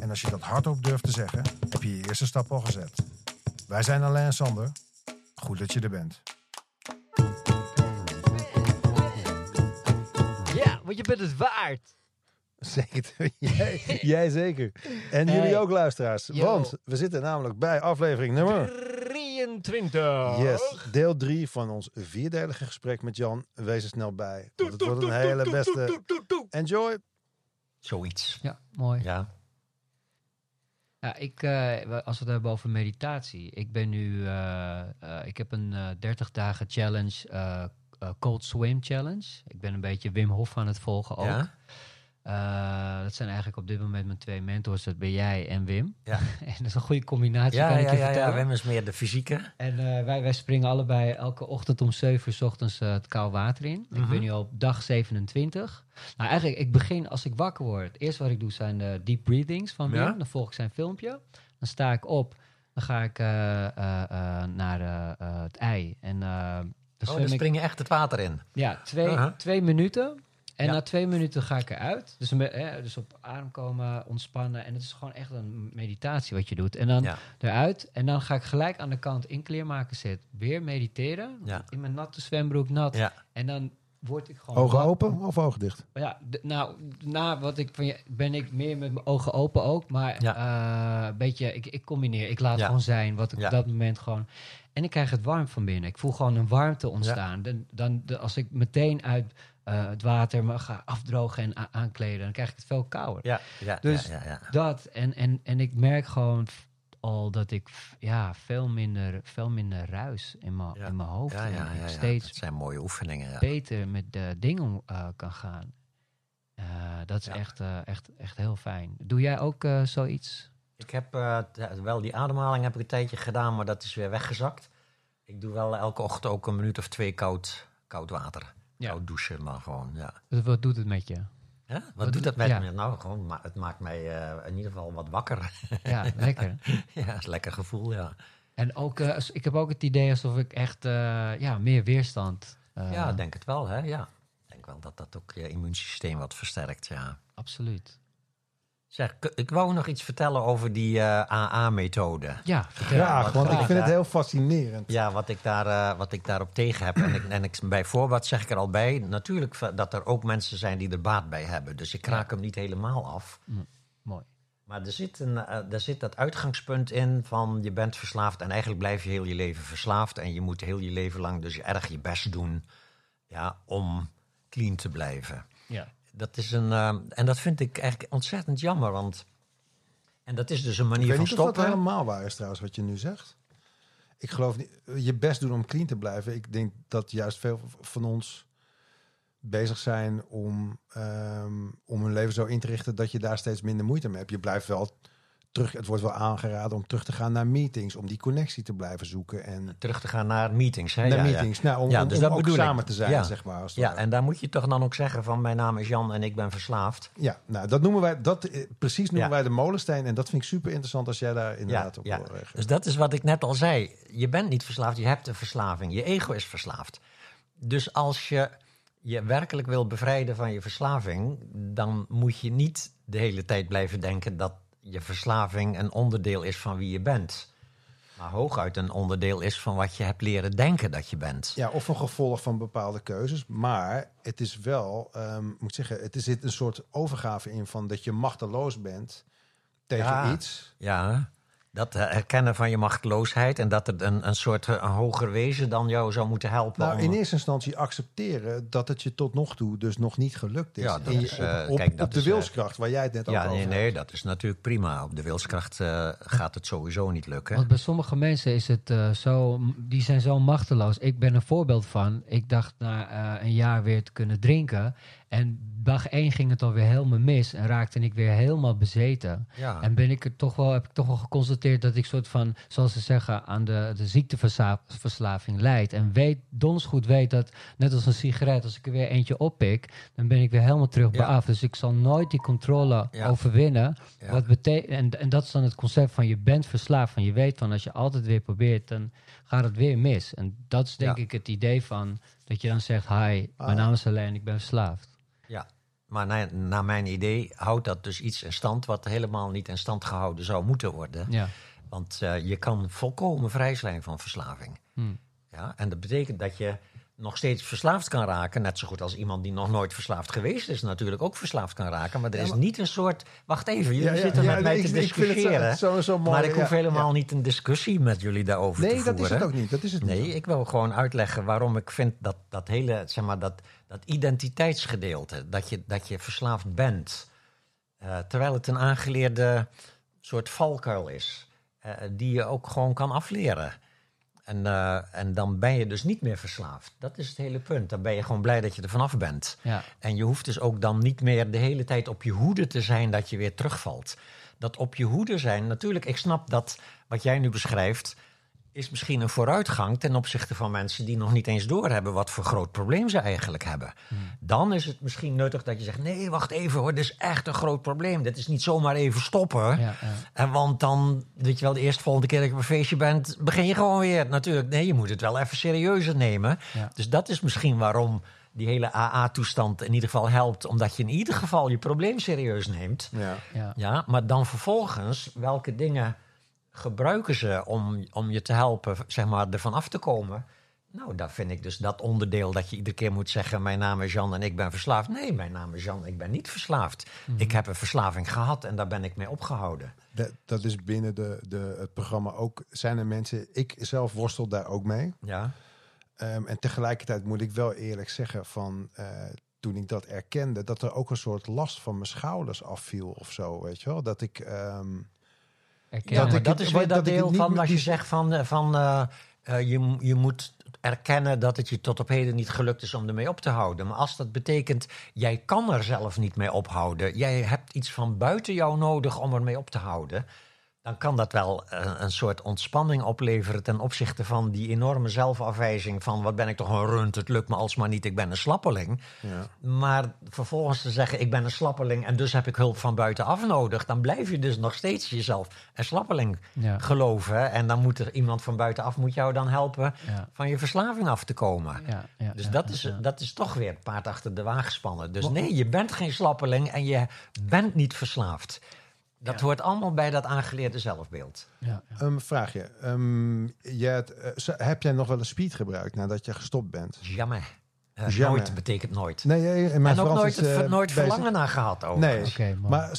en als je dat hardop durft te zeggen, heb je je eerste stap al gezet. Wij zijn Alain en Sander. Goed dat je er bent. Ja, want je bent het waard. Zeker. Jij, jij zeker. En Hey. jullie ook, luisteraars. Yo. Want we zitten namelijk bij aflevering nummer... 23. Yes, deel 3 van ons vierdelige gesprek met Jan. Wees er snel bij. Want het wordt een hele beste... Enjoy. Zoiets. Ja, mooi. Ja. Ja, ik, eh, als we het hebben over meditatie. Ik ben nu, eh, eh, ik heb een eh 30 dagen challenge, Cold Swim Challenge. Ik ben een beetje Wim Hof aan het volgen ook. Ja? Eh, dat zijn eigenlijk op dit moment mijn twee mentors. Dat ben jij en Wim. Ja. en dat is een goede combinatie, Ja, kan ik ja, je ja, ja. Wim is meer de fysieke. En eh, wij, wij springen allebei elke ochtend om 7 uur 's ochtends eh, het koude water in. Ik Mhm. ben nu op dag 27. Nou, eigenlijk, ik begin als ik wakker word. Het eerste wat ik doe zijn de deep breathings van Wim. Dan volg ik zijn filmpje. Dan sta ik op. Dan ga ik naar het ei. En dan Oh, dan spring je echt het water in. ja, twee, Aha. twee minuten. En Ja. na twee minuten ga ik eruit. Dus, hè, dus op adem komen, ontspannen. En het is gewoon echt een meditatie wat je doet. En dan Ja. eruit. En dan ga ik gelijk aan de kant in kleermaken zitten. Weer mediteren. Ja. In mijn natte zwembroek nat. Ja. En dan word ik gewoon... Ogen open of ogen dicht? Ja, nou, na wat ik van je... Ben ik meer met mijn ogen open ook. Maar Ja. eh, een beetje... Ik, ik combineer. Ik laat Ja. gewoon zijn wat ik Ja. op dat moment gewoon... En ik krijg het warm van binnen. Ik voel gewoon een warmte ontstaan. Dan, dan, de- als ik meteen uit eh, het water me ga afdrogen en aankleden... dan krijg ik het veel kouder. Ja, ja, Dus- ja, ja, ja. Dat. En, en, en ik merk gewoon al dat ik ja, veel, minder, veel minder ruis in mijn in mijn hoofd. Ja, ja, en ik steeds Dat zijn mooie oefeningen. Beter met de dingen eh, kan gaan. Eh, dat is echt, echt, echt heel fijn. Doe jij ook zoiets? Ik heb wel die ademhaling heb ik een tijdje gedaan, maar dat is weer weggezakt. Ik doe wel elke ochtend ook een minuut of twee koud, koud water. Ja. Koud douchen, maar gewoon, ja. Dus wat doet het met je? Wat, Wat doet dat met ja. me? Nou, gewoon, ma- het maakt mij eh, in ieder geval wat wakker. Ja, lekker. ja, is een lekker gevoel, ja. En ook, eh, ik heb ook het idee alsof ik echt eh, ja, meer weerstand... ja, ik denk het wel, hè, ja. Ik denk wel dat dat ook je immuunsysteem wat versterkt, ja. Absoluut. Zeg, ik wou nog iets vertellen over die eh, AA-methode. Ja. Graag, want ik vind het heel fascinerend. Ja, wat ik, daar, eh, wat ik daarop tegen heb. En, ik, en ik, bij voorbaat zeg ik er al bij, natuurlijk dat er ook mensen zijn die er baat bij hebben. Dus ik raak hem niet helemaal af. Mooi. Maar er zit, een, eh, er zit dat uitgangspunt in van je bent verslaafd en eigenlijk blijf je heel je leven verslaafd. En je moet heel je leven lang dus erg je best doen ja, om clean te blijven. Ja. Dat is een, eh, en dat vind ik eigenlijk ontzettend jammer, want... En dat is dus een Ik manier weet van niet of dat stoppen. helemaal waar is trouwens, wat je nu zegt. Ik geloof niet, je best doen om clean te blijven. Ik denk dat juist veel van ons bezig zijn om, ehm, om hun leven zo in te richten dat je daar steeds minder moeite mee hebt. Je blijft wel terug, het wordt wel aangeraden om terug te gaan naar meetings, om die connectie te blijven zoeken en Terug te gaan naar meetings. Hè? naar Ja, ja. meetings. Nou, om, Ja, om- dus om ook ik. samen te zijn, zeg maar. Als Ja, en daar moet je toch dan ook zeggen van mijn naam is Jan en ik ben verslaafd. ja, nou, dat noemen wij, dat eh, precies noemen wij de molensteen en dat vind ik super interessant als jij daar inderdaad op ja. Dus dat is wat ik net al zei. Je bent niet verslaafd, je hebt een verslaving. Je ego is verslaafd. Dus als je je werkelijk wil bevrijden van je verslaving, dan moet je niet de hele tijd blijven denken dat je verslaving een onderdeel is van wie je bent. Maar hooguit een onderdeel is van wat je hebt leren denken dat je bent. Ja, of een gevolg van bepaalde keuzes. Maar het is wel, ehm, moet ik zeggen, het zit een soort overgave in van dat je machteloos bent tegen Ja. iets. Ja, dat herkennen van je machteloosheid en dat er een, een soort eh, een hoger wezen dan jou zou moeten helpen. Nou, om- in eerste instantie accepteren dat het je tot nog toe dus nog niet gelukt is. Ja, dat je- is, eh, op, kijk, dat op de is, eh, wilskracht, waar jij het net ook ja, over nee, had. nee, dat is natuurlijk prima. Op de wilskracht eh, gaat het sowieso niet lukken. Want bij sommige mensen is het eh, zo, die zijn zo machteloos. Ik ben een voorbeeld van. Ik dacht na eh, een jaar weer te kunnen drinken. En dag één ging het alweer helemaal mis en raakte ik weer helemaal bezeten. Ja. En ben ik er toch wel, heb ik toch wel geconstateerd dat ik soort van, zoals ze zeggen, aan de, de ziekteverslaving leid. En weet, dons goed weet dat, net als een sigaret, als ik er weer eentje oppik, dan ben ik weer helemaal terug bij af. Dus ik zal nooit die controle Ja. overwinnen. Wat en, en dat is dan het concept van je bent verslaafd. Van je weet van als je altijd weer probeert, dan gaat het weer mis. En dat is denk ik het idee van dat je dan zegt: Hi, mijn Ah. naam is Alleen, ik ben verslaafd. Maar naar, naar mijn idee houdt dat dus iets in stand wat helemaal niet in stand gehouden zou moeten worden. Ja. Want eh, je kan volkomen vrij zijn van verslaving. Hm. Ja, en dat betekent dat je nog steeds verslaafd kan raken. Net zo goed als iemand die nog nooit verslaafd geweest is, natuurlijk ook verslaafd kan raken. Maar er Ja, is maar- niet een soort. Wacht even, jullie Ja, ja, zitten met mij nee, te ik- zo- discussiëren. zo, zo mooi. maar ik hoef helemaal niet een discussie met jullie daarover te Nee, voeren. dat is het ook niet. Dat is het Nee, niet. ik wil gewoon uitleggen waarom ik vind dat dat hele, zeg maar, dat, dat identiteitsgedeelte, dat je, dat je verslaafd bent, eh, terwijl het een aangeleerde soort valkuil is, eh, die je ook gewoon kan afleren. En, eh, en dan ben je dus niet meer verslaafd. Dat is het hele punt. Dan ben je gewoon blij dat je er vanaf bent. Ja. En je hoeft dus ook dan niet meer de hele tijd op je hoede te zijn dat je weer terugvalt. Dat op je hoede zijn, natuurlijk, ik snap dat wat jij nu beschrijft, is misschien een vooruitgang ten opzichte van mensen die nog niet eens doorhebben wat voor groot probleem ze eigenlijk hebben. Dan is het misschien nuttig dat je zegt: nee, wacht even hoor, dit is echt een groot probleem. Dit is niet zomaar even stoppen. Ja, ja. En want dan, weet je wel, de eerste volgende keer dat je op een feestje bent, begin je gewoon weer. Natuurlijk, nee, je moet het wel even serieuzer nemen. Ja. Dus dat is misschien waarom die hele AA-toestand in ieder geval helpt, omdat je in ieder geval je probleem serieus neemt. Ja. ja. Ja, maar dan vervolgens, welke dingen gebruiken ze om, om je te helpen, zeg maar, ervan af te komen? Nou, daar vind ik dus dat onderdeel dat je iedere keer moet zeggen: Mijn naam is Jan en ik ben verslaafd. Nee, mijn naam is Jan, ik ben niet verslaafd. Ik heb een verslaving gehad en daar ben ik mee opgehouden. Dat, dat is binnen de, de, het programma ook. Zijn er mensen, ik zelf worstel daar ook mee. Ja, Ehm, en tegelijkertijd moet ik wel eerlijk zeggen van eh, toen ik dat erkende, dat er ook een soort last van mijn schouders afviel of zo, weet je wel? Dat ik ehm, ja Dat ik dat is weer dat deel van als je zegt van, eh, van eh, eh, je, je moet erkennen dat het je tot op heden niet gelukt is om ermee op te houden. Maar als dat betekent, jij kan er zelf niet mee ophouden, jij hebt iets van buiten jou nodig om ermee op te houden, dan kan dat wel eh, een soort ontspanning opleveren ten opzichte van die enorme zelfafwijzing van wat ben ik toch een rund, het lukt me alsmaar niet, ik ben een slappeling. ja. Maar vervolgens te zeggen, ik ben een slappeling en dus heb ik hulp van buitenaf nodig, dan blijf je dus nog steeds jezelf een slappeling Ja. geloven. En dan moet er iemand van buitenaf moet jou dan helpen Ja. van je verslaving af te komen. Ja, ja, Dus ja, dat, ja, is, ja. dat is toch weer het paard achter de wagen spannen. Dus Maar- nee, je bent geen slappeling en je bent niet verslaafd. Dat Ja. hoort allemaal bij dat aangeleerde zelfbeeld. Ja, ja. Een vraagje. Ehm, het, eh, heb jij nog wel een speed gebruikt nadat je gestopt bent? Jamais. Eh, Jamais. Nooit betekent nooit. Nee, nee, en mijn en ook Frans nooit, is, het eh, nooit verlangen naar gehad over. Nee, maar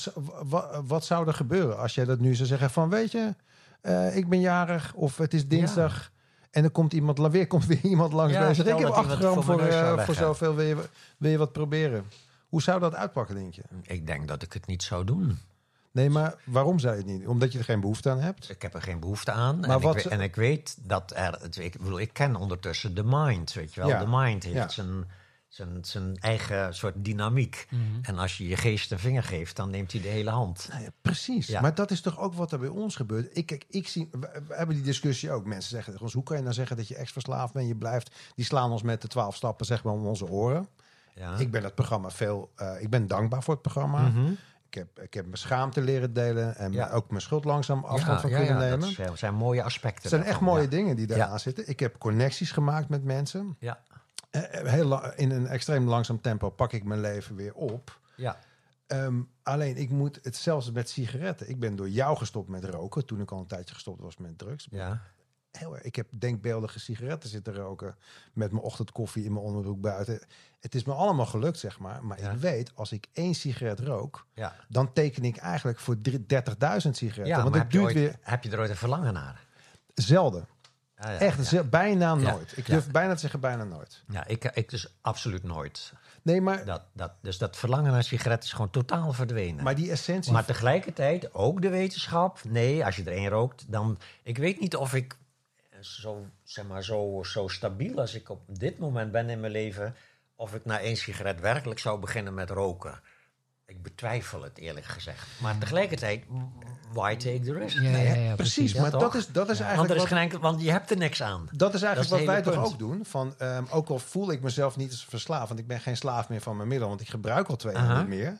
wat zou er gebeuren als jij dat nu zou zeggen van, weet je, eh, ik ben jarig of het is dinsdag en er komt iemand, weer komt weer iemand langs Ja, bij en zegt, stel ik heb 8 gram voor voor, eh, voor zoveel, wil je, wil je wat proberen? Hoe zou dat uitpakken, denk je? Ik denk dat ik het niet zou doen. Nee, maar waarom zou je het niet? Omdat je er geen behoefte aan hebt? Ik heb er geen behoefte aan. Maar en, ik wat weet, ze- en ik weet dat er. Ik, bedoel, ik ken ondertussen de mind. Weet je wel? Ja. De mind heeft Ja. zijn, zijn, zijn eigen soort dynamiek. Mhm. En als je je geest een vinger geeft, dan neemt hij de hele hand. Nou ja, precies. Ja. Maar dat is toch ook wat er bij ons gebeurt. Ik, kijk, ik zie, we, we hebben die discussie ook. Mensen zeggen tegen ons, hoe kan je nou zeggen dat je ex-verslaafd bent? Je blijft, die slaan ons met de twaalf stappen zeg maar om onze oren. Ja. Ik ben het programma veel, eh, ik ben dankbaar voor het programma. Mhm. Ik heb, ik heb mijn schaamte leren delen en Ja. ook mijn schuld langzaam afstand Ja, van kunnen ja, nemen. Dat zijn, zijn mooie aspecten. Het zijn echt mooie dingen die daaraan zitten. Ik heb connecties gemaakt met mensen. Ja. Eh, eh, heel in een extreem langzaam tempo pak ik mijn leven weer op. Ja. Ehm, alleen ik moet het zelfs met sigaretten. Ik ben door jou gestopt met roken toen ik al een tijdje gestopt was met drugs. Ja. Heel erg. ik heb denkbeeldige sigaretten zitten roken met mijn ochtendkoffie in mijn onderbroek buiten. Het is me allemaal gelukt, zeg maar. Maar Ja. ik weet, als ik één sigaret rook, Ja. dan teken ik eigenlijk voor drie- 30.000 sigaretten. Ja, Want het heb je, duurt ooit, weer heb je er ooit een verlangen naar? zelden. Ja, ja, Echt, ja. bijna Ja. nooit. Ik durf bijna te zeggen, bijna nooit. Ja, ik, ik dus absoluut nooit. Nee, maar, Dat, dat, dus dat verlangen naar sigaret is gewoon totaal verdwenen. maar die essentie... Maar tegelijkertijd ook de wetenschap. Nee, als je er één rookt, dan. Ik weet niet of ik zo, zeg maar, zo, zo stabiel als ik op dit moment ben in mijn leven. of ik na één sigaret werkelijk zou beginnen met roken. Ik betwijfel het eerlijk gezegd. Maar tegelijkertijd, why take the risk? Ja, ja, ja, ja, Precies, maar dat is, dat is Want, eigenlijk er is wat, geen enkel, want je hebt er niks aan. dat is eigenlijk dat wat wij toch ook doen. Van, ehm, ook al voel ik mezelf niet als verslaafd, want ik ben geen slaaf meer van mijn middel, want ik gebruik al twee jaar niet meer.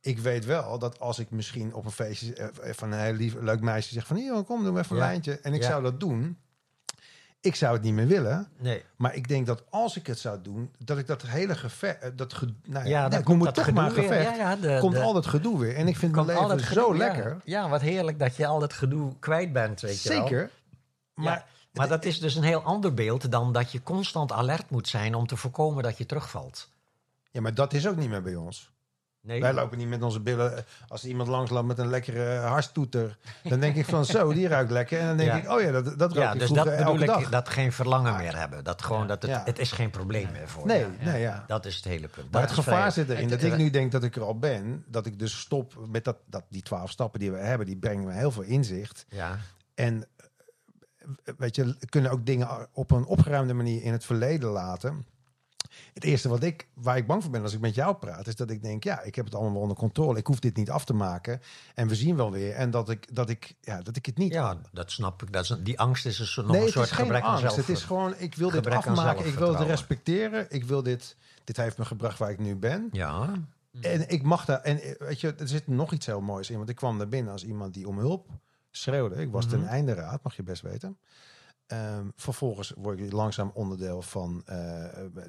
Ik weet wel dat als ik misschien op een feestje eh, van een heel lief, leuk meisje zeg van hier, kom, doe maar even een Ja. lijntje. En ik Ja. zou dat doen. Ik zou het niet meer willen. Nee. Maar ik denk dat als ik het zou doen, dat ik dat hele gevecht, eh, dat ge, nou ja, nee, komt dat het toch maar gedoe gevecht. Ja, ja, de- komt de- al dat gedoe weer. En ik vind mijn Komt al leven zo lekker. Ja, wat heerlijk dat je al dat gedoe kwijt bent, weet je wel. Zeker. Maar maar dat is dus een heel ander beeld dan dat je constant alert moet zijn om te voorkomen dat je terugvalt. Ja, maar dat is ook niet meer bij ons. Nee, Wij lopen niet met onze billen. Als iemand langs loopt met een lekkere harstoeter, dan denk ik van zo, die ruikt lekker. En dan denk Ja. ik, oh ja, dat, dat rook ja, dus dat bedoel elke dag. ik, dat geen verlangen meer hebben. Dat gewoon dat het, Ja. het is geen probleem meer voor nee, je. nee, ja. Dat is het hele punt. Maar Dat het gevaar vrij- zit erin dat ik nu denk dat ik er al ben. Dat ik dus stop met dat, dat die twaalf stappen die we hebben. Die brengen me heel veel inzicht. Ja, En eh, weet je, kunnen ook dingen op een opgeruimde manier in het verleden laten. Het eerste wat ik, waar ik bang voor ben als ik met jou praat, is dat ik denk, ja, ik heb het allemaal onder controle. Ik hoef dit niet af te maken. En we zien wel weer. En dat ik, dat ik, ja, dat ik het niet. ja, dat snap ik. Dat is die angst is een, soort- nog nee, een het soort is geen gebrek aan angst. zelf. Het is gewoon, ik wil dit afmaken. Ik wil het respecteren. Ik wil dit, dit heeft me gebracht waar ik nu ben. Ja, En ik mag daar, en weet je, er zit nog iets heel moois in. Want ik kwam daar binnen als iemand die om hulp schreeuwde. Ik was ten Mhm. einde raad, mag je best weten. Ehm, vervolgens word je langzaam onderdeel van eh,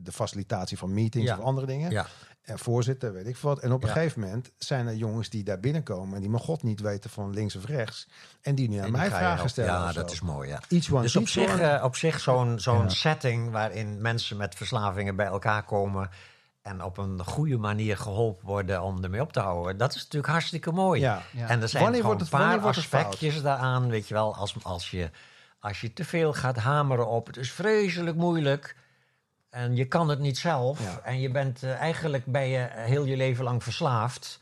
de facilitatie van meetings Ja. of andere dingen. ja. En voorzitter, weet ik wat. En op een Ja. gegeven moment zijn er jongens die daar binnenkomen... en die mijn god niet weten van links of rechts... en die nu aan En mij vragen stellen. Ja, dat is mooi, ja. One Dus op zich, eh, op zich zo'n setting waarin mensen met verslavingen bij elkaar komen en op een goede manier geholpen worden om ermee op te houden. Dat is natuurlijk hartstikke mooi. ja. Ja. En er zijn Wanneer gewoon het- een paar aspectjes daaraan, weet je wel, als, als, je, als je te veel gaat hameren op het is vreselijk moeilijk en je kan het niet zelf Ja. en je bent eh, eigenlijk ben je heel je leven lang verslaafd.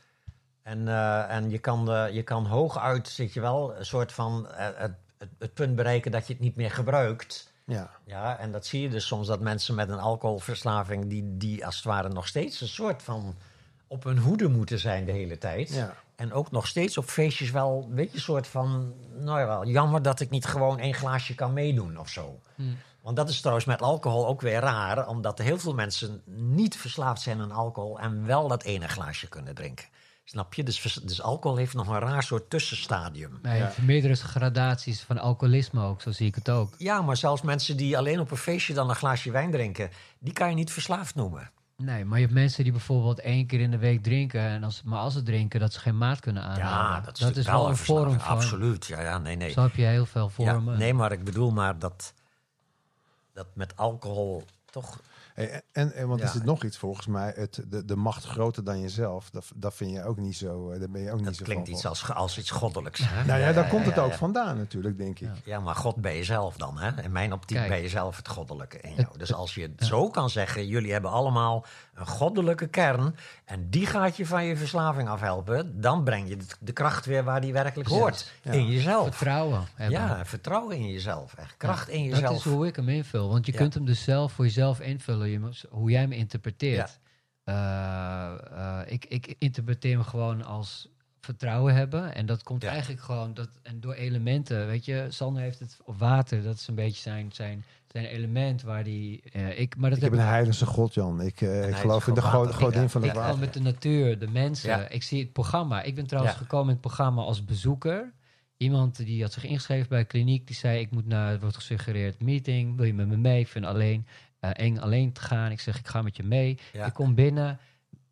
En, eh, en je, kan, eh, je kan hooguit, zit je wel, een soort van het, het, het punt bereiken dat je het niet meer gebruikt. ja. Ja, en dat zie je dus soms dat mensen met een alcoholverslaving, die, die als het ware nog steeds een soort van op hun hoede moeten zijn de hele tijd. Ja. En ook nog steeds op feestjes wel, weet je, een soort van, nou ja, wel, jammer dat ik niet gewoon één glaasje kan meedoen of zo. Hmm. Want dat is trouwens met alcohol ook weer raar, omdat er heel veel mensen niet verslaafd zijn aan alcohol en wel dat ene glaasje kunnen drinken. Snap je? Dus, dus alcohol heeft nog een raar soort tussenstadium. Nee, Ja. meerdere gradaties van alcoholisme ook, zo zie ik het ook. Ja, maar zelfs mensen die alleen op een feestje dan een glaasje wijn drinken, die kan je niet verslaafd noemen. Nee, maar je hebt mensen die bijvoorbeeld één keer in de week drinken. En als, maar als ze drinken, dat ze geen maat kunnen aanhouden. Ja, dat is, wel een vorm van. Absoluut, ja, ja, nee, nee. Zo heb je heel veel Ja, vormen. nee, maar ik bedoel maar dat, dat met alcohol toch... Hey, en, en want Ja. zit nog iets volgens mij. Het, de, de macht groter dan jezelf. Dat, dat vind je ook niet zo. eh, Daar ben je ook niet Dat zo klinkt van. iets als, als iets goddelijks. Hè? Nou ja, daar komt het ja, ook ja. vandaan natuurlijk, denk ik. Ja. Maar God ben je zelf dan. Hè? In mijn optiek Kijk. ben je zelf het goddelijke in Het- jou. Dus als je het zo kan zeggen, jullie hebben allemaal een goddelijke kern... en die gaat je van je verslaving afhelpen... dan breng je de, kracht weer waar die werkelijk hoort. Ja. In jezelf. Vertrouwen hebben. Ja, vertrouwen in jezelf. Echt. Kracht in Dat jezelf. is hoe ik hem invul. Want je Ja. kunt hem dus zelf voor jezelf invullen. Je, hoe jij hem interpreteert. Eh, eh, ik, ik interpreteer hem gewoon als vertrouwen hebben. En dat komt Ja. eigenlijk gewoon dat, en door elementen. Weet je, Sander heeft het op water. Dat is een beetje zijn, zijn, zijn element waar die. eh, ik, maar dat Ik heb een heidense god, Jan. Ik, eh, ik geloof in de god, godin Ik- van het ik water. gewoon met de natuur, de mensen. Ja. Ik zie het programma. Ik ben trouwens Ja. gekomen in het programma als bezoeker. Iemand die had zich ingeschreven bij een kliniek. Die zei, ik moet naar, het wordt gesuggereerd, meeting. Wil je met me mee? Ik vind alleen eh, eng alleen te gaan. Ik zeg, ik ga met je mee. Ja. Ik kom binnen.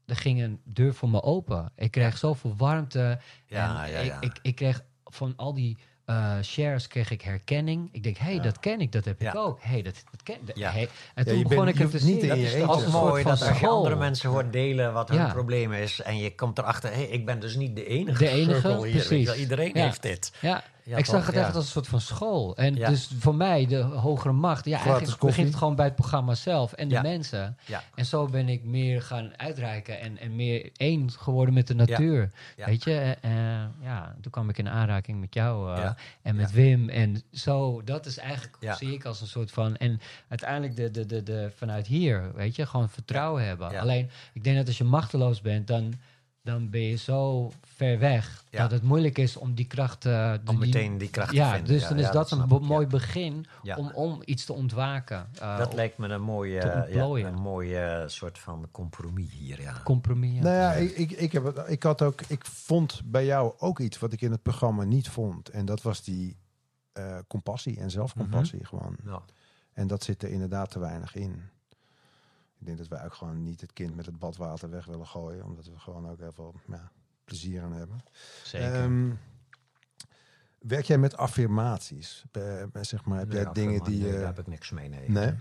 Er ging een deur voor me open. Ik kreeg zoveel warmte. Ja, en ja, ja. Ik, ik, ik kreeg van al die eh, shares kreeg ik herkenning. Ik denk, hé, hey, dat ken ik. Dat heb ik ook. Hey, dat, dat ken Ja. hey. En toen begon bent- ik hem te niet zien. je Dat is een soort mooi dat als je school. andere mensen hoort delen wat hun probleem is... en je komt erachter, hé, ik ben dus niet de enige De enige, cirkel hier. wel. precies. Iedereen heeft dit. Ja, ik zag het echt als een soort van school. En dus voor mij, de hogere macht, ja, eigenlijk koffie. begint het gewoon bij het programma zelf en de mensen. En zo ben ik meer gaan uitreiken en, en meer één geworden met de natuur. Weet je, Eh, eh, ja, toen kwam ik in aanraking met jou eh, en met. Wim. En zo, dat is eigenlijk, zie ik als een soort van. En uiteindelijk de, de, de, de, vanuit hier, weet je, gewoon vertrouwen hebben. Alleen, ik denk dat als je machteloos bent, dan, dan ben je zo ver weg Ja. dat het moeilijk is om die kracht eh, Om die- meteen die kracht ja, te vinden. dus dan is ja, dat, een mooi begin Ja. om, om iets te ontwaken. Eh, Dat lijkt me een mooie, te een mooie soort van compromis hier, ja. compromis. ja. Nou ja, ik, ik, ik, heb het, ik had ook, ik vond bij jou ook iets wat ik in het programma niet vond. En dat was die eh, compassie en zelfcompassie gewoon. Ja. En dat zit er inderdaad te weinig in. Ik denk dat wij ook gewoon niet het kind met het badwater weg willen gooien. Omdat we gewoon ook heel veel ja, plezier aan hebben. Zeker. Ehm, werk jij met affirmaties? Bij- bij, zeg maar, heb jij dingen die... nee, je daar heb ik niks mee, nee. nee?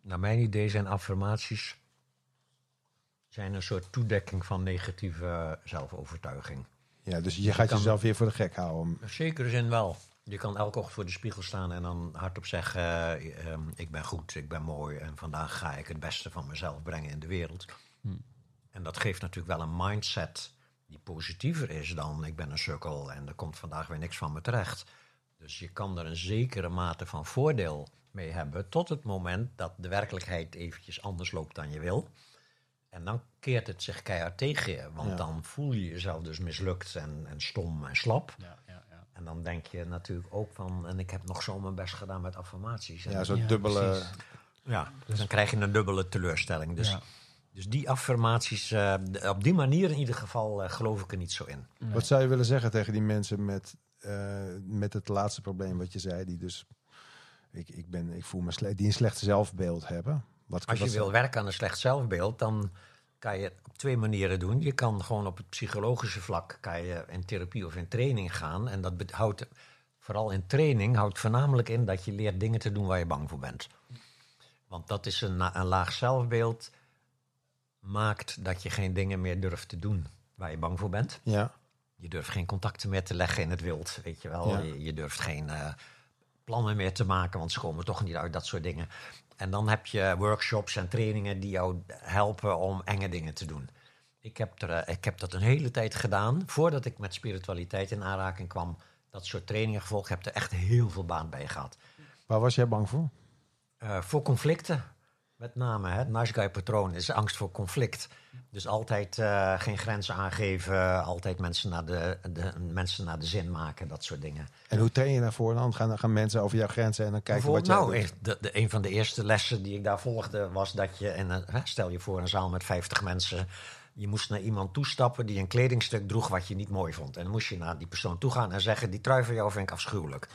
Naar mijn idee zijn affirmaties zijn een soort toedekking van negatieve zelfovertuiging. Ja, dus je gaat jezelf weer voor de gek houden. In zekere zin wel. Je kan elke ochtend voor de spiegel staan en dan hardop zeggen: eh, ehm, Ik ben goed, ik ben mooi en vandaag ga ik het beste van mezelf brengen in de wereld. En dat geeft natuurlijk wel een mindset die positiever is dan: Ik ben een sukkel en er komt vandaag weer niks van me terecht. Dus je kan er een zekere mate van voordeel mee hebben tot het moment dat de werkelijkheid eventjes anders loopt dan je wil. En dan keert het zich keihard tegen je, want Ja. dan voel je jezelf dus mislukt en, en stom en slap. ja. En dan denk je natuurlijk ook van, en ik heb nog zo mijn best gedaan met affirmaties. En Ja, zo'n Ja, dubbele... precies. ja, dus dan krijg je een dubbele teleurstelling. Dus, Ja. dus die affirmaties, eh, op die manier in ieder geval, eh, geloof ik er niet zo in. Nee. Wat zou je willen zeggen tegen die mensen met, eh, met het laatste probleem wat je zei? Die dus, ik, ik, ben, ik voel me slecht, die een slecht zelfbeeld hebben. Wat, Als je wat- wil werken aan een slecht zelfbeeld, dan kan je op twee manieren doen. Je kan gewoon op het psychologische vlak kan je in therapie of in training gaan. En dat houdt, vooral in training, houdt voornamelijk in dat je leert dingen te doen waar je bang voor bent. Want dat is een, laag zelfbeeld, maakt dat je geen dingen meer durft te doen waar je bang voor bent. Ja, Je durft geen contacten meer te leggen in het wild, weet je wel. Ja. Je, je durft geen eh, plannen meer te maken, want ze komen toch niet uit, dat soort dingen. En dan heb je workshops en trainingen die jou helpen om enge dingen te doen. Ik heb, er, eh, ik heb dat een hele tijd gedaan, voordat ik met spiritualiteit in aanraking kwam. Dat soort trainingen gevolgd, ik heb er echt heel veel baan bij gehad. waar was jij bang voor? Eh, voor conflicten, met name. hè, Het nice guy patroon is angst voor conflict. Dus altijd eh, geen grenzen aangeven, altijd mensen naar, de, de, mensen naar de zin maken, dat soort dingen. En hoe train je daarvoor dan? Gaan, gaan mensen over jouw grenzen en dan kijken wat jij nou, echt, de, de, een van de eerste lessen die ik daar volgde was dat je, hè, stel je voor een zaal met 50 mensen, je moest naar iemand toestappen die een kledingstuk droeg wat je niet mooi vond. En dan moest je naar die persoon toe gaan en zeggen, die trui van jou vind ik afschuwelijk.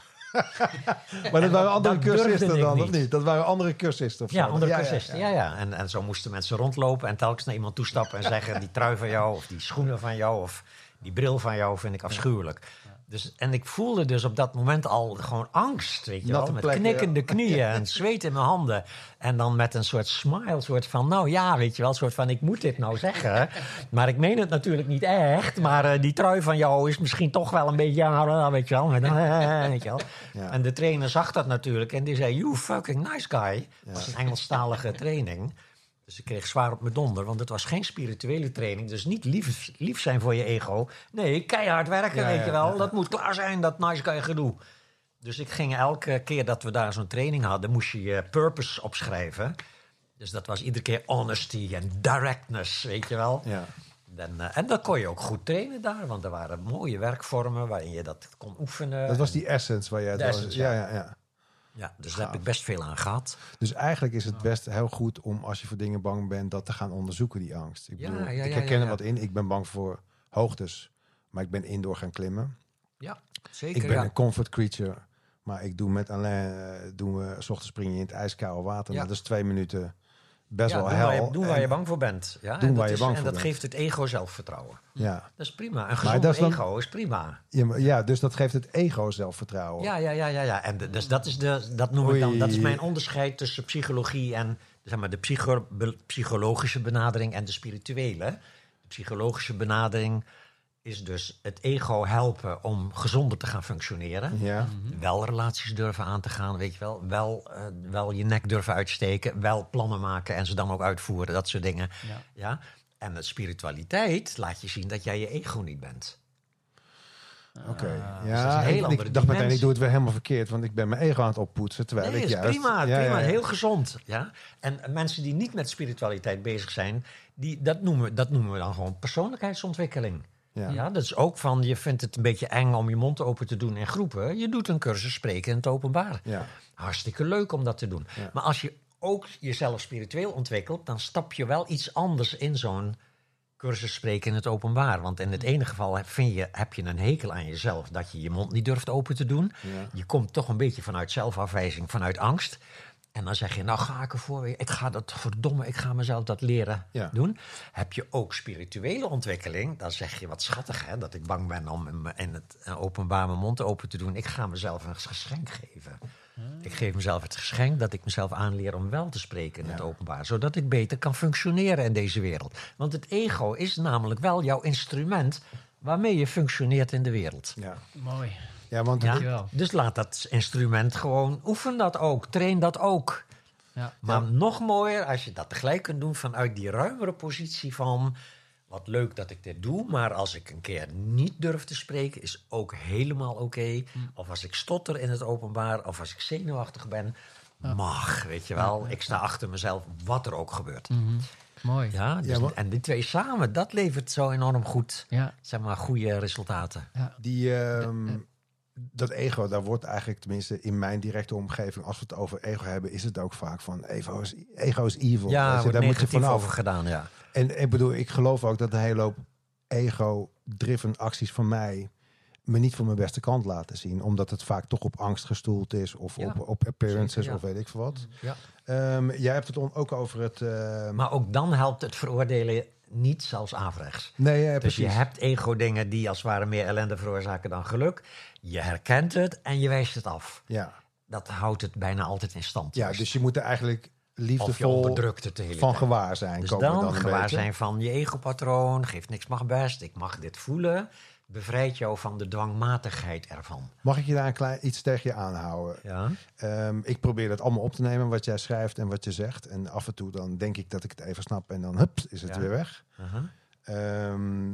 Maar dat waren andere dat cursisten dan, of niet. Dat waren andere cursisten of Ja, andere cursisten. Ja, ja. En, en zo moesten mensen rondlopen en telkens naar iemand toestappen en zeggen: die trui van jou, of die schoenen van jou, of die bril van jou vind ik afschuwelijk. Dus, en ik voelde dus op dat moment al gewoon angst, weet je wel. Met knikkende ja. knieën en zweet in mijn handen. En dan met een soort smile, soort van, nou ja, weet je wel, soort van, ik moet dit nou zeggen. Maar ik meen het natuurlijk niet echt. Maar eh, die trui van jou is misschien toch wel een beetje, ja, weet je wel. Met, weet je wel. Ja. En de trainer zag dat natuurlijk en die zei, you fucking nice guy. Dat was een Engelstalige training. Dus ik kreeg zwaar op mijn donder, want het was geen spirituele training. Dus niet lief, lief zijn voor je ego. Nee, keihard werken, Ja, weet ja, je wel. ja. Dat moet klaar zijn, dat nice guy gedoe. Dus ik ging elke keer dat we daar zo'n training hadden, moest je je purpose opschrijven. Dus dat was iedere keer honesty en directness, weet je wel. Ja. En, eh, en dat kon je ook goed trainen daar, want er waren mooie werkvormen waarin je dat kon oefenen. Dat was die essence waar jij het De over- essence, ja, ja. ja, ja. Ja, dus daar heb ik best veel aan gehad. Dus eigenlijk is het best heel goed om als je voor dingen bang bent, dat te gaan onderzoeken, die angst. Ik, bedoel, ik herken er wat in. Ik ben bang voor hoogtes, maar ik ben indoor gaan klimmen. Ja, zeker. Ik ben een comfort creature, maar ik doe met alleen, eh, doen we, s ochtends spring je in het ijskoude water. Nou, dat is twee minuten best Ja, wel doen hel. waar je, doen waar je bang voor bent. Ja, Doen en waar dat je is- bang En voor dat bent. geeft het ego zelfvertrouwen. Ja. Dat is prima. Een gezond is dan- ego is prima. Ja, dus dat geeft het ego zelfvertrouwen. Ja, ja, ja, ja. ja. En de- dus dat, is de, dat noem ik dan, dat is mijn onderscheid tussen psychologie en zeg maar, de psycho- be- psychologische benadering en de spirituele. De psychologische benadering is dus het ego helpen om gezonder te gaan functioneren. Ja. Wel relaties durven aan te gaan, weet je wel. Wel, eh, wel je nek durven uitsteken. Wel plannen maken en ze dan ook uitvoeren. Dat soort dingen. Ja. Ja? En de spiritualiteit laat je zien dat jij je ego niet bent. Oké. Ah, dus dat is ja, een heel ik, ik dacht meteen, ik doe het weer helemaal verkeerd, want ik ben mijn ego aan het oppoetsen. Terwijl Nee, ik is juist... prima, Ja, prima ja, ja. heel gezond. Ja? En mensen die niet met spiritualiteit bezig zijn, die, dat, noemen, we- dat noemen we dan gewoon persoonlijkheidsontwikkeling. Ja. Ja. dat is ook van, je vindt het een beetje eng om je mond open te doen in groepen. Je doet een cursus spreken in het openbaar. Ja. Hartstikke leuk om dat te doen. Ja. Maar als je ook jezelf spiritueel ontwikkelt, dan stap je wel iets anders in zo'n cursus spreken in het openbaar. Want in het ene geval heb, vind je, heb je een hekel aan jezelf dat je je mond niet durft open te doen. Je komt toch een beetje vanuit zelfafwijzing, vanuit angst. En dan zeg je, nou ga ik ervoor, ik ga dat verdomme, ik ga mezelf dat leren Ja. doen. Heb je ook spirituele ontwikkeling, dan zeg je wat schattig hè, dat ik bang ben om in, het openbaar mijn mond open te doen. Ik ga mezelf een geschenk geven. Ik geef mezelf het geschenk dat ik mezelf aanleer om wel te spreken in het openbaar. Zodat ik beter kan functioneren in deze wereld. Want het ego is namelijk wel jouw instrument waarmee je functioneert in de wereld. Ja. Mooi. Ja, want Ja? Dus laat dat instrument gewoon, oefen dat ook, train dat ook. Ja. Maar nog mooier als je dat tegelijk kunt doen vanuit die ruimere positie van... wat leuk dat ik dit doe, maar als ik een keer niet durf te spreken... is ook helemaal oké. Of als ik stotter in het openbaar, of als ik zenuwachtig ben... mag, weet je wel. Ik sta achter mezelf, wat er ook gebeurt. Mhm. Mooi. Ja, dus, Ja, maar- en die twee samen, dat levert zo enorm goed, Ja. zeg maar, goede resultaten. ja. Die, ehm, dat ego, daar wordt eigenlijk, tenminste in mijn directe omgeving, als we het over ego hebben, is het ook vaak van ego is, ego is evil. Ja, je, daar moet je vanaf. over gedaan, ja. En ik bedoel, ik geloof ook dat een hele hoop ego-driven acties van mij me niet van mijn beste kant laten zien. Omdat het vaak toch op angst gestoeld is of Ja, op, op appearances zeker, ja. of weet ik veel wat. ja. Ehm, jij hebt het ook over het... ehm, Maar ook dan helpt het veroordelen niet zelfs averechts. nee, ja, Dus precies. je hebt ego-dingen die als het ware meer ellende veroorzaken dan geluk. Je herkent het en je wijst het af. Ja. Dat houdt het bijna altijd in stand. ja, juist. dus je moet er eigenlijk liefdevol van tijd. gewaar zijn. Dus dan, dan gewaar beetje. zijn van je ego-patroon, geeft niks mag best, ik mag dit voelen, bevrijdt jou van de dwangmatigheid ervan. Mag ik je daar een klein iets tegen je aanhouden? Ja? Ehm, ik probeer dat allemaal op te nemen, wat jij schrijft en wat je zegt. En af en toe dan denk ik dat ik het even snap en dan hups, is het Ja. weer weg. Ehm,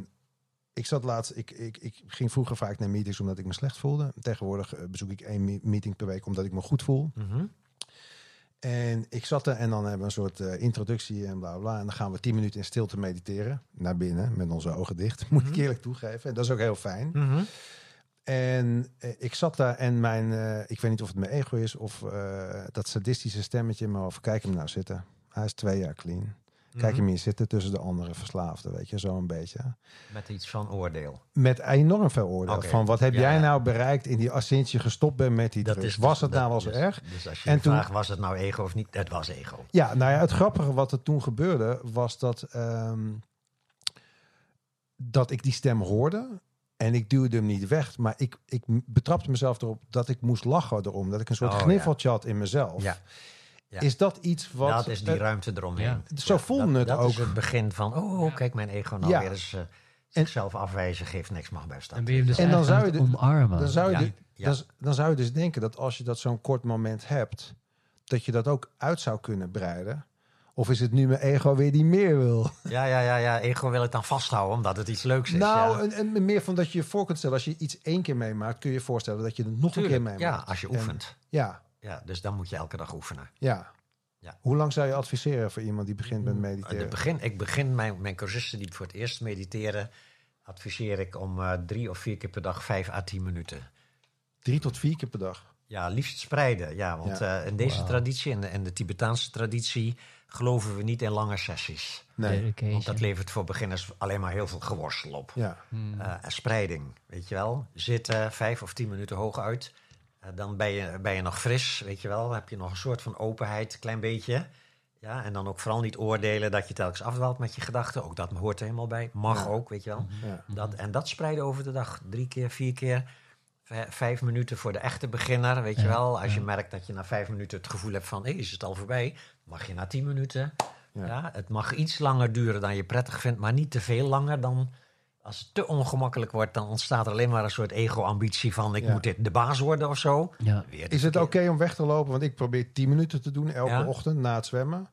ik zat laatst, ik, ik, ik ging vroeger vaak naar meetings omdat ik me slecht voelde. Tegenwoordig eh, bezoek ik één me- meeting per week omdat ik me goed voel. Mhm. En ik zat er en dan hebben we een soort eh, introductie en bla bla. En dan gaan we tien minuten in stilte mediteren. Naar binnen, met onze ogen dicht. Moet ik Mhm. eerlijk toegeven. En dat is ook heel fijn. Mhm. En eh, ik zat daar en mijn, eh, ik weet niet of het mijn ego is of dat sadistische stemmetje, maar of kijk hem nou zitten. Hij is twee jaar clean. Kijk Mhm. hem hier zitten tussen de andere verslaafden, weet je, zo een beetje. Met iets van oordeel. Met enorm veel oordeel. Van wat heb Ja, jij nou bereikt in die sinds je gestopt bent met die drugs? Was het dat- nou wel zo dus- erg? Dus als je En toen- vraagt, was het nou ego of niet? Het was ego. Ja, nou ja, het grappige wat er toen gebeurde was dat, ehm, dat ik die stem hoorde. En ik duwde hem niet weg, maar ik, ik betrapte mezelf erop dat ik moest lachen erom. Dat ik een soort Oh, ja. gniffeltje had in mezelf. Ja. Ja. Is dat iets wat... dat is die eh, ruimte eromheen. ja. Zo voelde dat, het dat ook. is het begin van, oh, kijk mijn ego nou Ja. weer eens eh, zichzelf afwijzen, geeft niks mag ben je hem dus En dan zou je het omarmen. dan, zou je Ja. dus- Ja. dan, dan zou je dus denken dat als je dat zo'n kort moment hebt, dat je dat ook uit zou kunnen breiden. Of is het nu mijn ego weer die meer wil? Ja, ja, ja, ja, ego wil het dan vasthouden omdat het iets leuks is. nou, ja. en, en meer van dat je je voor kunt stellen. Als je iets één keer meemaakt, kun je je voorstellen dat je het nog een keer meemaakt. Ja, als je En- oefent. ja, Ja, dus dan moet je elke dag oefenen. ja. Ja. Hoe lang zou je adviseren voor iemand die begint met In mediteren? het begin, ik begin mijn, mijn cursisten die voor het eerst mediteren, adviseer ik om eh, drie of vier keer per dag vijf à tien minuten. Drie tot vier keer per dag. Ja, liefst spreiden. Ja, want Ja. eh, in deze traditie, in de, Tibetaanse traditie, geloven we niet in lange sessies. Nee. Dedication. Want dat levert voor beginners alleen maar heel veel geworstel op. Ja. Hmm. Eh, en spreiding, weet je wel. Zitten vijf of tien minuten hoog uit. Eh, dan ben je, ben je nog fris, weet je wel. Heb je nog een soort van openheid, klein beetje. Ja, en dan ook vooral niet oordelen dat je telkens afdwaalt met je gedachten. Ook dat hoort er helemaal bij. Mag Ja. ook, weet je wel. Ja. Dat, en dat spreiden over de dag. Drie keer, vier keer. Vijf minuten voor de echte beginner, weet je wel. Als je merkt dat je na vijf minuten het gevoel hebt van... hé, is het al voorbij? Mag je na tien minuten. Ja. Ja. het mag iets langer duren dan je prettig vindt... maar niet te veel langer dan als het te ongemakkelijk wordt, dan ontstaat er alleen maar een soort ego-ambitie van ik Ja. moet dit de baas worden of zo. Ja. Is het oké om weg te lopen? Want ik probeer 10 minuten te doen elke Ja. ochtend na het zwemmen.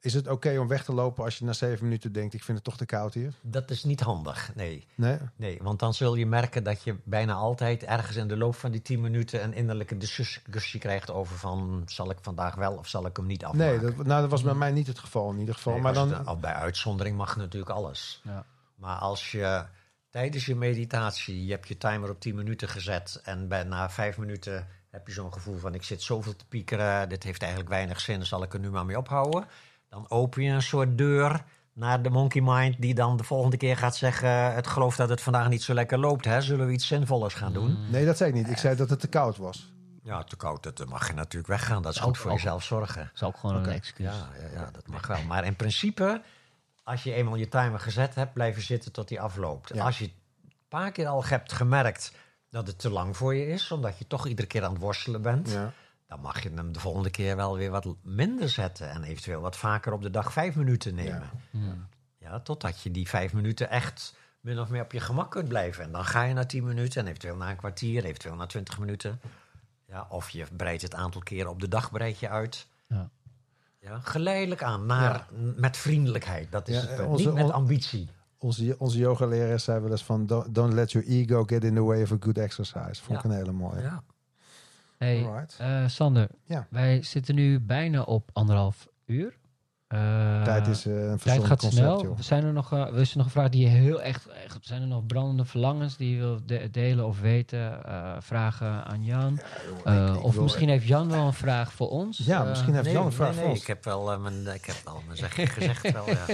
Is het oké om weg te lopen als je na 7 minuten denkt: ik vind het toch te koud hier? Dat is niet handig, nee. Nee? Nee, want dan zul je merken dat je bijna altijd ergens in de loop van die 10 minuten een innerlijke discussie krijgt over van zal ik vandaag wel of zal ik hem niet maar als je tijdens je meditatie, je hebt je timer op 10 minuten gezet en bij, na 5 minuten heb je zo'n gevoel van ik zit zoveel te piekeren, dit heeft eigenlijk weinig zin, zal ik er nu maar mee ophouden. Dan open je een soort deur naar de monkey mind die dan de volgende keer gaat zeggen, het geloof dat het vandaag niet zo lekker loopt, hè? zullen we iets zinvollers gaan doen? nee, dat zei ik niet. Ik zei dat het te koud was. Ja, te koud, dat dan mag je natuurlijk weggaan, dat is goed voor ook- jezelf zorgen. Dat is ook gewoon een excuus. Ja, ja, ja, dat mag wel. Maar in principe, als je eenmaal je timer gezet hebt, blijf je zitten tot die afloopt. Ja. Als je een paar keer al hebt gemerkt dat het te lang voor je is, omdat je toch iedere keer aan het worstelen bent, Ja. dan mag je hem de volgende keer wel weer wat minder zetten en eventueel wat vaker op de dag vijf minuten nemen. Hmm. Ja, totdat je die vijf minuten echt min of meer op je gemak kunt blijven. En dan ga je na tien minuten en eventueel na een kwartier, eventueel na twintig minuten. Ja, of je breidt het aantal keren op de dag breid je uit. Ja. Geleidelijk aan, naar, met vriendelijkheid. Dat is Ja, het onze- Niet met ambitie. Onze, onze yoga-leraar zei wel eens van... Don't, don't let your ego get in the way of a good exercise. Vond ik een hele mooie. Ja. Hey, eh, Sander, Ja. wij zitten nu bijna op anderhalf uur. Eh, Tijd is eh, een tijd gaat concept, snel. joh. Zijn er nog, uh, is er nog een vraag die je heel echt, echt... Zijn er nog brandende verlangens die je wil de- delen of weten? Eh, vragen aan Jan? joh, Eh, ik- ik of misschien heeft Jan wel een vraag voor ons? Ja, misschien heeft Nee, Jan een vraag nee, voor ons. Ik heb wel mijn, ik heb wel mijn zeg, gezegd. Wel, ja.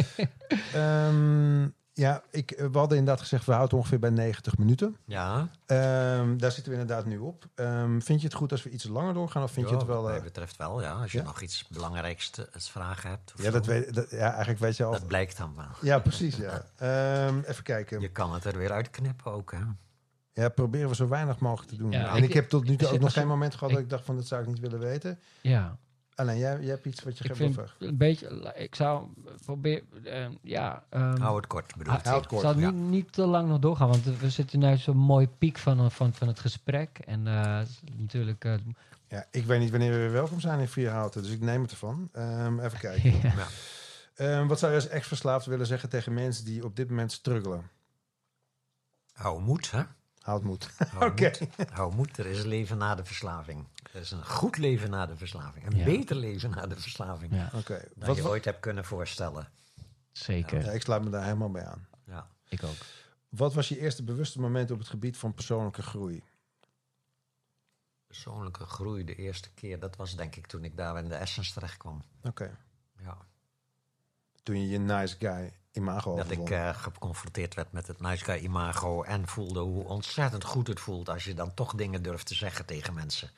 Ehm, ja, ik, eh, we hadden inderdaad gezegd... we houden ongeveer bij 90 minuten. ja, Ehm, daar zitten we inderdaad nu op. Ehm, vind je het goed als we iets langer doorgaan? Of vind je het wel... Wat eh, mij betreft wel, ja. Als je Ja? nog iets belangrijks te te vragen hebt. ja, dat zo. weet, dat, ja, eigenlijk weet je al... Dat blijkt dan wel. Ja, precies, ja. Ehm, even kijken. Je kan het er weer uitknippen ook, hè. Ja, proberen we zo weinig mogelijk te doen. Ja, en ik- ik, heb tot nu toe ook nog geen moment gehad ik- dat ik dacht van... dat zou ik niet willen weten. Ja, Alleen, jij, jij hebt iets wat je ik graag wil vind vragen. een beetje... Ik zou proberen... eh, ja, ehm, Hou het kort, bedoel ik. Ik ja. niet, niet te lang nog doorgaan, want we zitten nu zo'n mooi piek van, van, van het gesprek. En eh, natuurlijk... eh, Ja, ik weet niet wanneer we weer welkom zijn in Vierhouten, dus ik neem het ervan. Ehm, even kijken. ja. Ehm, wat zou je als ex-verslaafd willen zeggen tegen mensen die op dit moment struggelen? Hou moed, hè. Houd moed. Hou Oké. moed. Hou moed. Er is een leven na de verslaving. Er is een goed leven na de verslaving. Een Ja. beter leven na de verslaving. ja. Dan Wat, je ooit hebt kunnen voorstellen. zeker. ja, ik sluit me daar helemaal bij aan. Ja. Ik ook. Wat was je eerste bewuste moment op het gebied van persoonlijke groei? Persoonlijke groei de eerste keer, dat was denk ik toen ik daar in de Essence terecht kwam. Oké. Ja. Toen je je nice guy imago Dat ik eh, geconfronteerd werd met het nice guy imago en voelde hoe ontzettend goed het voelt als je dan toch dingen durft te zeggen tegen mensen.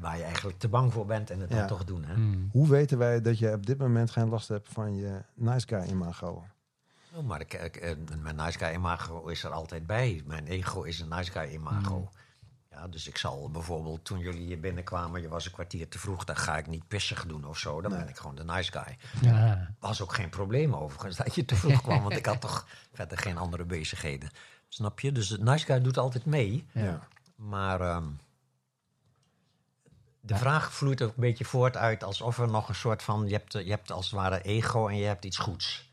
Waar je eigenlijk te bang voor bent en het Ja. dan toch doen. Hè? Mm. Hoe weten wij dat je op dit moment geen last hebt van je nice guy imago? Oh, maar ik, ik, eh, mijn nice guy imago is er altijd bij. Mijn ego is een nice guy imago. Ja, dus ik zal bijvoorbeeld, toen jullie hier binnenkwamen, je was een kwartier te vroeg, dan ga ik niet pissig doen of zo. Dan Nee. ben ik gewoon de nice guy. Ja. Was ook geen probleem overigens dat je te vroeg kwam, want ik had toch verder geen andere bezigheden. Snap je? Dus de nice guy doet altijd mee. Ja. Maar ehm, de vraag vloeit ook een beetje voort uit alsof er nog een soort van... Je hebt, je hebt als het ware ego en je hebt iets goeds.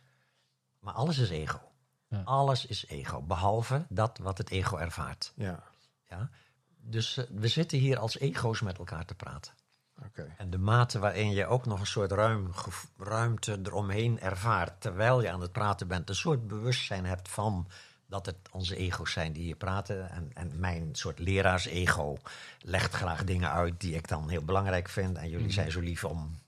Maar alles is ego. Ja. Alles is ego, behalve dat wat het ego ervaart. Ja, Ja? Dus eh, we zitten hier als ego's met elkaar te praten. oké. En de mate waarin je ook nog een soort ruim, ruimte eromheen ervaart... terwijl je aan het praten bent, een soort bewustzijn hebt van... dat het onze ego's zijn die hier praten. En, en mijn soort leraars-ego legt graag dingen uit die ik dan heel belangrijk vind. En jullie zijn zo lief om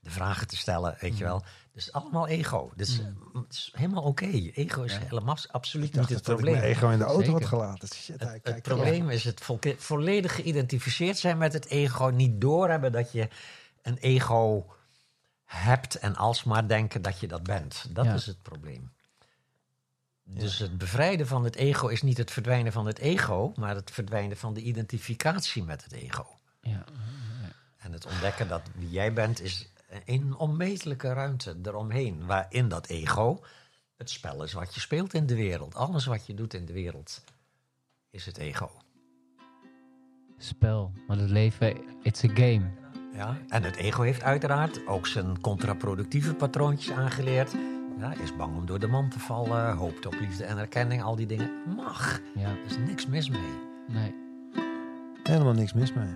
de vragen te stellen, weet je wel. Dus allemaal ego. Dus eh, het is helemaal oké. Ego is helemaal absoluut niet het dat ik probleem. mijn ego in de auto had Zeker. gelaten. Shit, Het, het probleem is het volledig geïdentificeerd zijn met het ego. Niet doorhebben dat je een ego hebt en alsmaar denken dat je dat bent. Dat Ja. is het probleem. Dus het bevrijden van het ego is niet het verdwijnen van het ego, maar het verdwijnen van de identificatie met het ego. Ja. En het ontdekken dat wie jij bent is een onmetelijke ruimte eromheen, waarin dat ego Het spel is wat je speelt in de wereld. Alles wat je doet in de wereld is het ego. Spel. Maar het leven, it's a game. Ja? En het ego heeft uiteraard ook zijn contraproductieve patroontjes aangeleerd. Ja, is bang om door de man te vallen, hoopt op liefde en erkenning, al die dingen. Mag. Ja, Er is niks mis mee. nee. Helemaal niks mis mee.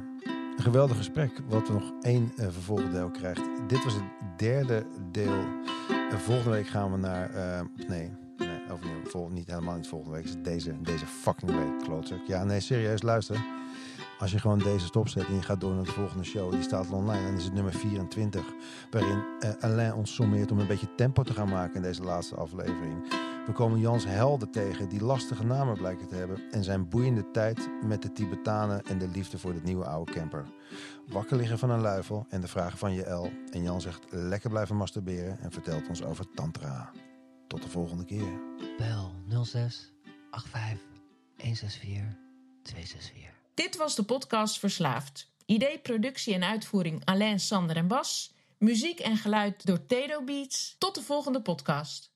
Een geweldig gesprek, wat we nog één uh, vervolgdeel krijgt. Dit was het derde deel. Uh, volgende week gaan we naar... Uh, nee, nee overnieuw. Vol, niet helemaal niet volgende week. Is deze, deze fucking week, klootzak. Ja, nee, serieus, luister. Als je gewoon deze stopzet en je gaat door naar de volgende show, die staat al online. Dan is het nummer 24, waarin uh, Alain ons sommeert om een beetje tempo te gaan maken in deze laatste aflevering. We komen Jans Helden tegen, die lastige namen blijken te hebben. En zijn boeiende tijd met de Tibetanen en de liefde voor de nieuwe oude camper. Wakker liggen van een luifel en de vragen van JL. En Jan zegt lekker blijven masturberen en vertelt ons over Tantra. Tot de volgende keer. Bel 06 85 164 264. Dit was de podcast Verslaafd. Idee, productie en uitvoering Alain, Sander en Bas. Muziek en geluid door Tedo Beats. Tot de volgende podcast.